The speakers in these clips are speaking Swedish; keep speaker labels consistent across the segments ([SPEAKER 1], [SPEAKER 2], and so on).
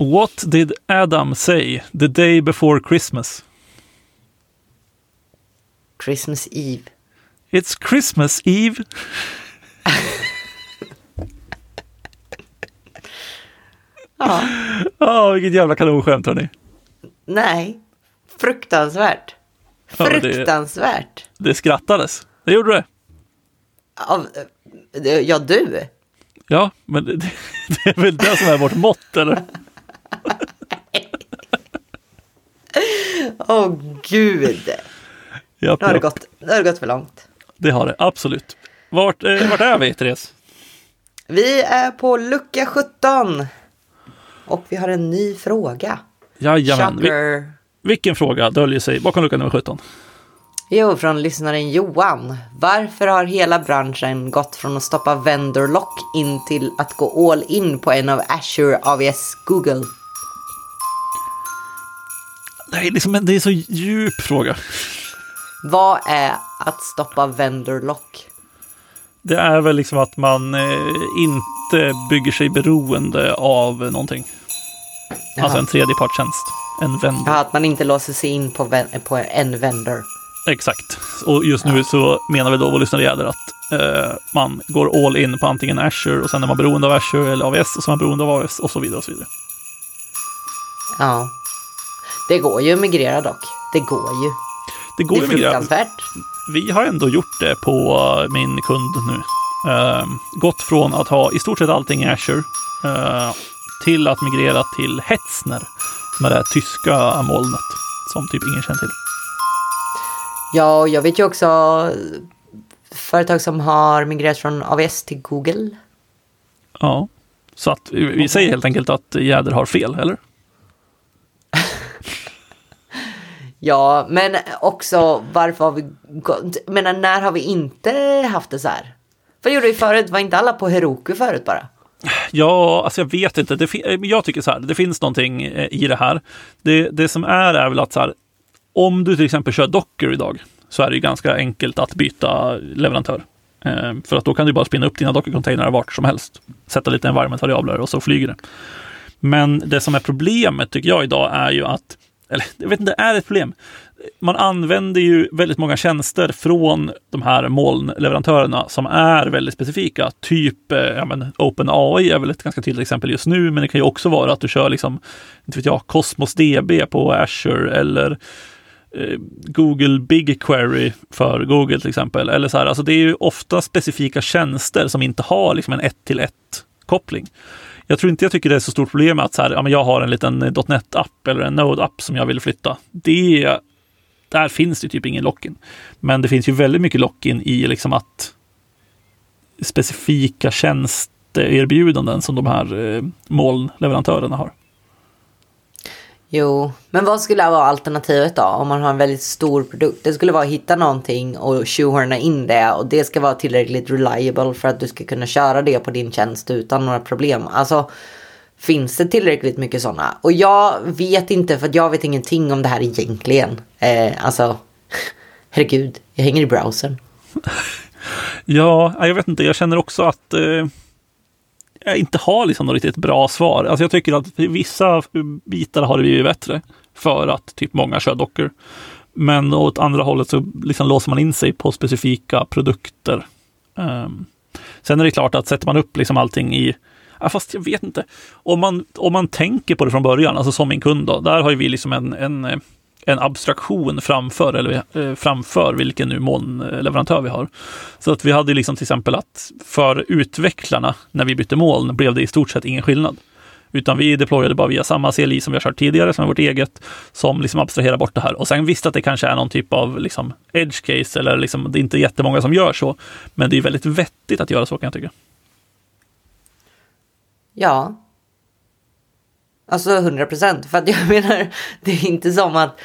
[SPEAKER 1] What did Adam say the day before Christmas?
[SPEAKER 2] Christmas Eve.
[SPEAKER 1] It's Christmas Eve.
[SPEAKER 2] Ja.
[SPEAKER 1] Ja, vilket jävla kanonskämt hörni.
[SPEAKER 2] Nej. Fruktansvärt.
[SPEAKER 1] Ja, det-
[SPEAKER 2] Fruktansvärt.
[SPEAKER 1] Det skrattades. Det gjorde det.
[SPEAKER 2] Av, eh, ja, du.
[SPEAKER 1] Ja, men det, det är väl det som är vårt mått, eller?
[SPEAKER 2] Åh gud.
[SPEAKER 1] Japp,
[SPEAKER 2] Nu har det gått, nu har det gått för långt.
[SPEAKER 1] Det har det, absolut. Vart, eh, vart är vi, Therese?
[SPEAKER 2] Vi är på lucka 17. Och vi har en ny fråga.
[SPEAKER 1] Jajamän. Vi, vilken fråga döljer sig bakom lucka nummer 17?
[SPEAKER 2] Jo, från lyssnaren Johan. Varför har hela branschen gått från att stoppa vendor lock in till att gå all in på en av Azure AVS Google?
[SPEAKER 1] Det är, liksom, det är så djup fråga.
[SPEAKER 2] Vad är att stoppa vendor lock?
[SPEAKER 1] Det är väl liksom att man eh, inte bygger sig beroende av någonting. Alltså en tredjepartstjänst. En vendor.
[SPEAKER 2] Ja, att man inte låser sig in på, på en vendor.
[SPEAKER 1] Exakt. Och just nu så menar vi då vår lyssnare Jäder att eh, man går all in på antingen Azure och sen är man beroende av Azure eller AVS och så är man beroende av AVS och så vidare och så vidare.
[SPEAKER 2] Ja. Det går ju att migrera dock. Det går ju.
[SPEAKER 1] Det går
[SPEAKER 2] Det är fruktansvärt.
[SPEAKER 1] Vi har ändå gjort det på eh, min kund nu. Eh, gått från att ha i stort sett allting i Azure eh, till att migrera till Hetzner, som är det tyska molnet som typ ingen känner till.
[SPEAKER 2] Ja, och jag vet ju också företag som har migrerat från AVS till Google.
[SPEAKER 1] Ja, så att vi- vi säger helt enkelt att Jäder har fel, eller?
[SPEAKER 2] Ja, men också varför har vi gått... Men när har vi inte haft det så här? Vad gjorde vi förut? Var inte alla på Heroku förut bara?
[SPEAKER 1] Ja, alltså jag vet inte. Det eh, jag tycker så här, det finns någonting eh, i det här. Det, det som är är väl att så här, om du till exempel kör Docker idag så är det ju ganska enkelt att byta leverantör. Eh, för att då kan du bara spinna upp dina Docker-containrar vart som helst. Sätta lite environment-variabler och så flyger det. Men det som är problemet tycker jag idag är ju att, eller jag vet inte, det är ett problem. Man använder ju väldigt många tjänster från de här molnleverantörerna som är väldigt specifika. Typ eh, ja, men OpenAI är väl ett ganska tydligt exempel just nu, men det kan ju också vara att du kör liksom, inte vet jag, Cosmos DB på Azure eller eh, Google BigQuery för Google till exempel. Eller så här, alltså det är ju ofta specifika tjänster som inte har liksom en ett till ett koppling. Jag tror inte jag tycker det är så stort problem att så här, ja, men jag har en liten .NET-app eller en Node-app som jag vill flytta. Det, där finns det typ ingen lock-in. Men det finns ju väldigt mycket lock-in i liksom att specifika tjänsteerbjudanden som de här eh, molnleverantörerna har.
[SPEAKER 2] Jo, men vad skulle vara alternativet då? Om man har en väldigt stor produkt. Det skulle vara att hitta någonting och shoehorna in det. Och det ska vara tillräckligt reliable för att du ska kunna köra det på din tjänst utan några problem. Alltså, finns det tillräckligt mycket sådana? Och jag vet inte, för att jag vet ingenting om det här egentligen. Eh, alltså, herregud, jag hänger i browsern.
[SPEAKER 1] Ja, jag vet inte. Jag känner också att eh, jag inte har liksom något riktigt bra svar. Alltså jag tycker att vissa bitar har det blivit bättre för att typ många kör Docker. Men åt andra hållet så liksom låser man in sig på specifika produkter. Um, sen är det klart att sätter man upp liksom allting i Ja, fast jag vet inte. Om man, om man tänker på det från början, alltså som min kund då, där har ju vi liksom en, en, en abstraktion framför, eller eh, framför vilken nu molnleverantör vi har. Så att vi hade liksom till exempel att för utvecklarna, när vi bytte moln, blev det i stort sett ingen skillnad. Utan vi deployade bara via samma CLI som vi har kört tidigare, som är vårt eget, som liksom abstraherar bort det här. Och sen visste att det kanske är någon typ av liksom edge case, eller liksom, det är inte jättemånga som gör så. Men det är väldigt vettigt att göra så kan jag tycka.
[SPEAKER 2] Ja. Alltså 100 procent. För att jag menar, det är inte som att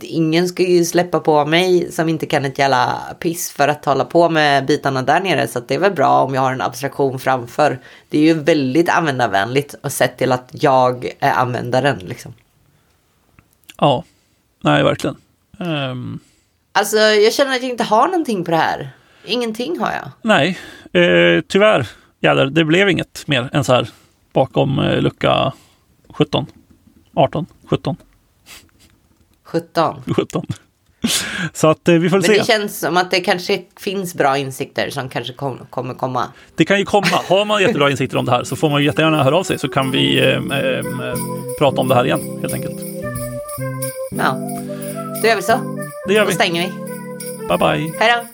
[SPEAKER 2] ingen ska ju släppa på mig som inte kan ett jävla piss för att hålla på med bitarna där nere. Så det är väl bra om jag har en abstraktion framför. Det är ju väldigt användarvänligt och sett till att jag är användaren liksom.
[SPEAKER 1] Ja, nej verkligen. Ehm,
[SPEAKER 2] Alltså jag känner att jag inte har någonting på det här. Ingenting har jag.
[SPEAKER 1] nej, eh, tyvärr, jävlar, det blev inget mer än så här bakom eh, lucka 17, 18, 17,
[SPEAKER 2] 17.
[SPEAKER 1] 17. Så att eh, vi får
[SPEAKER 2] Men
[SPEAKER 1] se.
[SPEAKER 2] det känns som att det kanske finns bra insikter som kanske kom, kommer komma.
[SPEAKER 1] Det kan ju komma. Har man jättebra insikter om det här så får man jättegärna höra av sig så kan vi eh, eh, prata om det här igen helt enkelt.
[SPEAKER 2] Ja, då gör vi så.
[SPEAKER 1] Det gör
[SPEAKER 2] Då
[SPEAKER 1] vi.
[SPEAKER 2] stänger vi.
[SPEAKER 1] Bye bye.
[SPEAKER 2] Hej då!